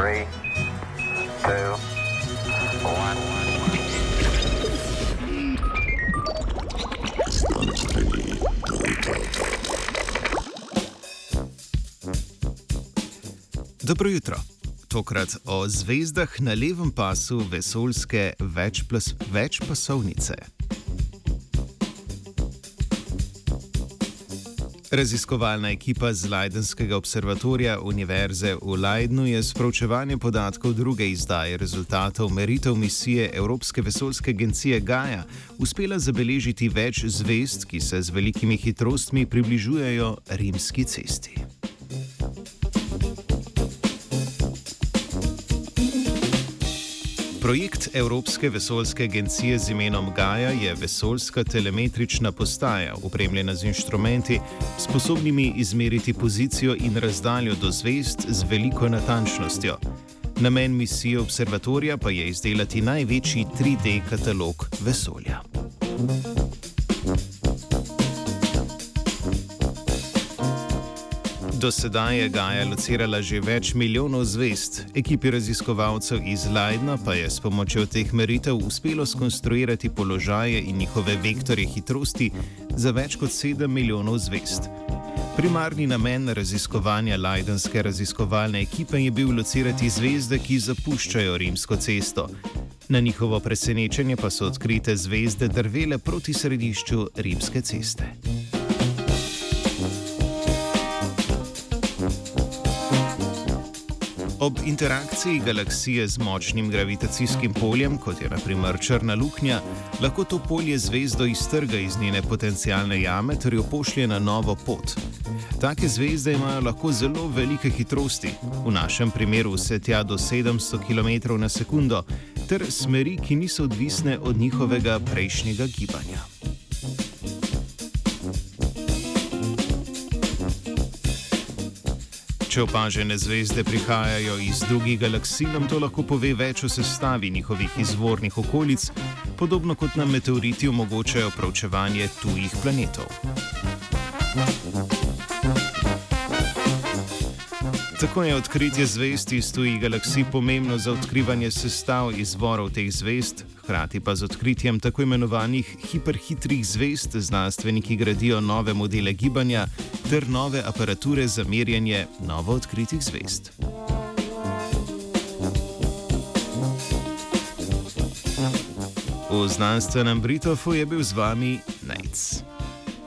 Three, two, one. Dobro jutro. Tokrat o zvezdah na levem pasu vesoljske večplas, večpasovnice. Raziskovalna ekipa z Leidenskega observatorija Univerze v Leidnu je s proučevanjem podatkov druge izdaje rezultatov meritev misije Evropske vesoljske agencije Gaja uspela zabeležiti več zvezd, ki se z velikimi hitrostmi približujejo rimski cesti. Projekt Evropske vesoljske agencije z imenom Gaja je vesoljska telemetrična postaja, opremljena z inštrumenti, sposobnimi izmeriti pozicijo in razdaljo do zvezd z veliko natančnostjo. Namen misije observatorija pa je izdelati največji 3D katalog vesolja. Do sedaj je Gaja locirala že več milijonov zvest, ekipi raziskovalcev iz Leidna pa je s pomočjo teh meritev uspelo skonstruirati položaje in njihove vektorje hitrosti za več kot 7 milijonov zvest. Primarni namen raziskovanja Leidenske raziskovalne ekipe je bil locirati zvezde, ki zapuščajo rimsko cesto. Na njihovo presenečenje pa so odkrite zvezde drvele proti središču rimske ceste. Ob interakciji galaksije z močnim gravitacijskim poljem, kot je naprimer črna luknja, lahko to polje zvezdo iztrga iz njene potencijalne jame ter jo pošlje na novo pot. Take zvezde imajo lahko zelo velike hitrosti, v našem primeru vse tja do 700 km/s, ter smeri, ki niso odvisne od njihovega prejšnjega gibanja. Če opažene zvezde prihajajo iz drugih galaksij, nam to lahko pove več o sestavi njihovih izvornih okolic, podobno kot nam meteoriti omogočajo proučevanje tujih planetov. Tako je odkritje zvezd iz tujih galaksij pomembno za odkrivanje sestav izvorov teh zvezd, hkrati pa z odkritjem tako imenovanih hiperhitrih zvezd znanstveniki gradijo nove modele gibanja ter nove aparature za merjenje novo odkritih zvezd. V znanstvenem Britofu je bil z vami Najc.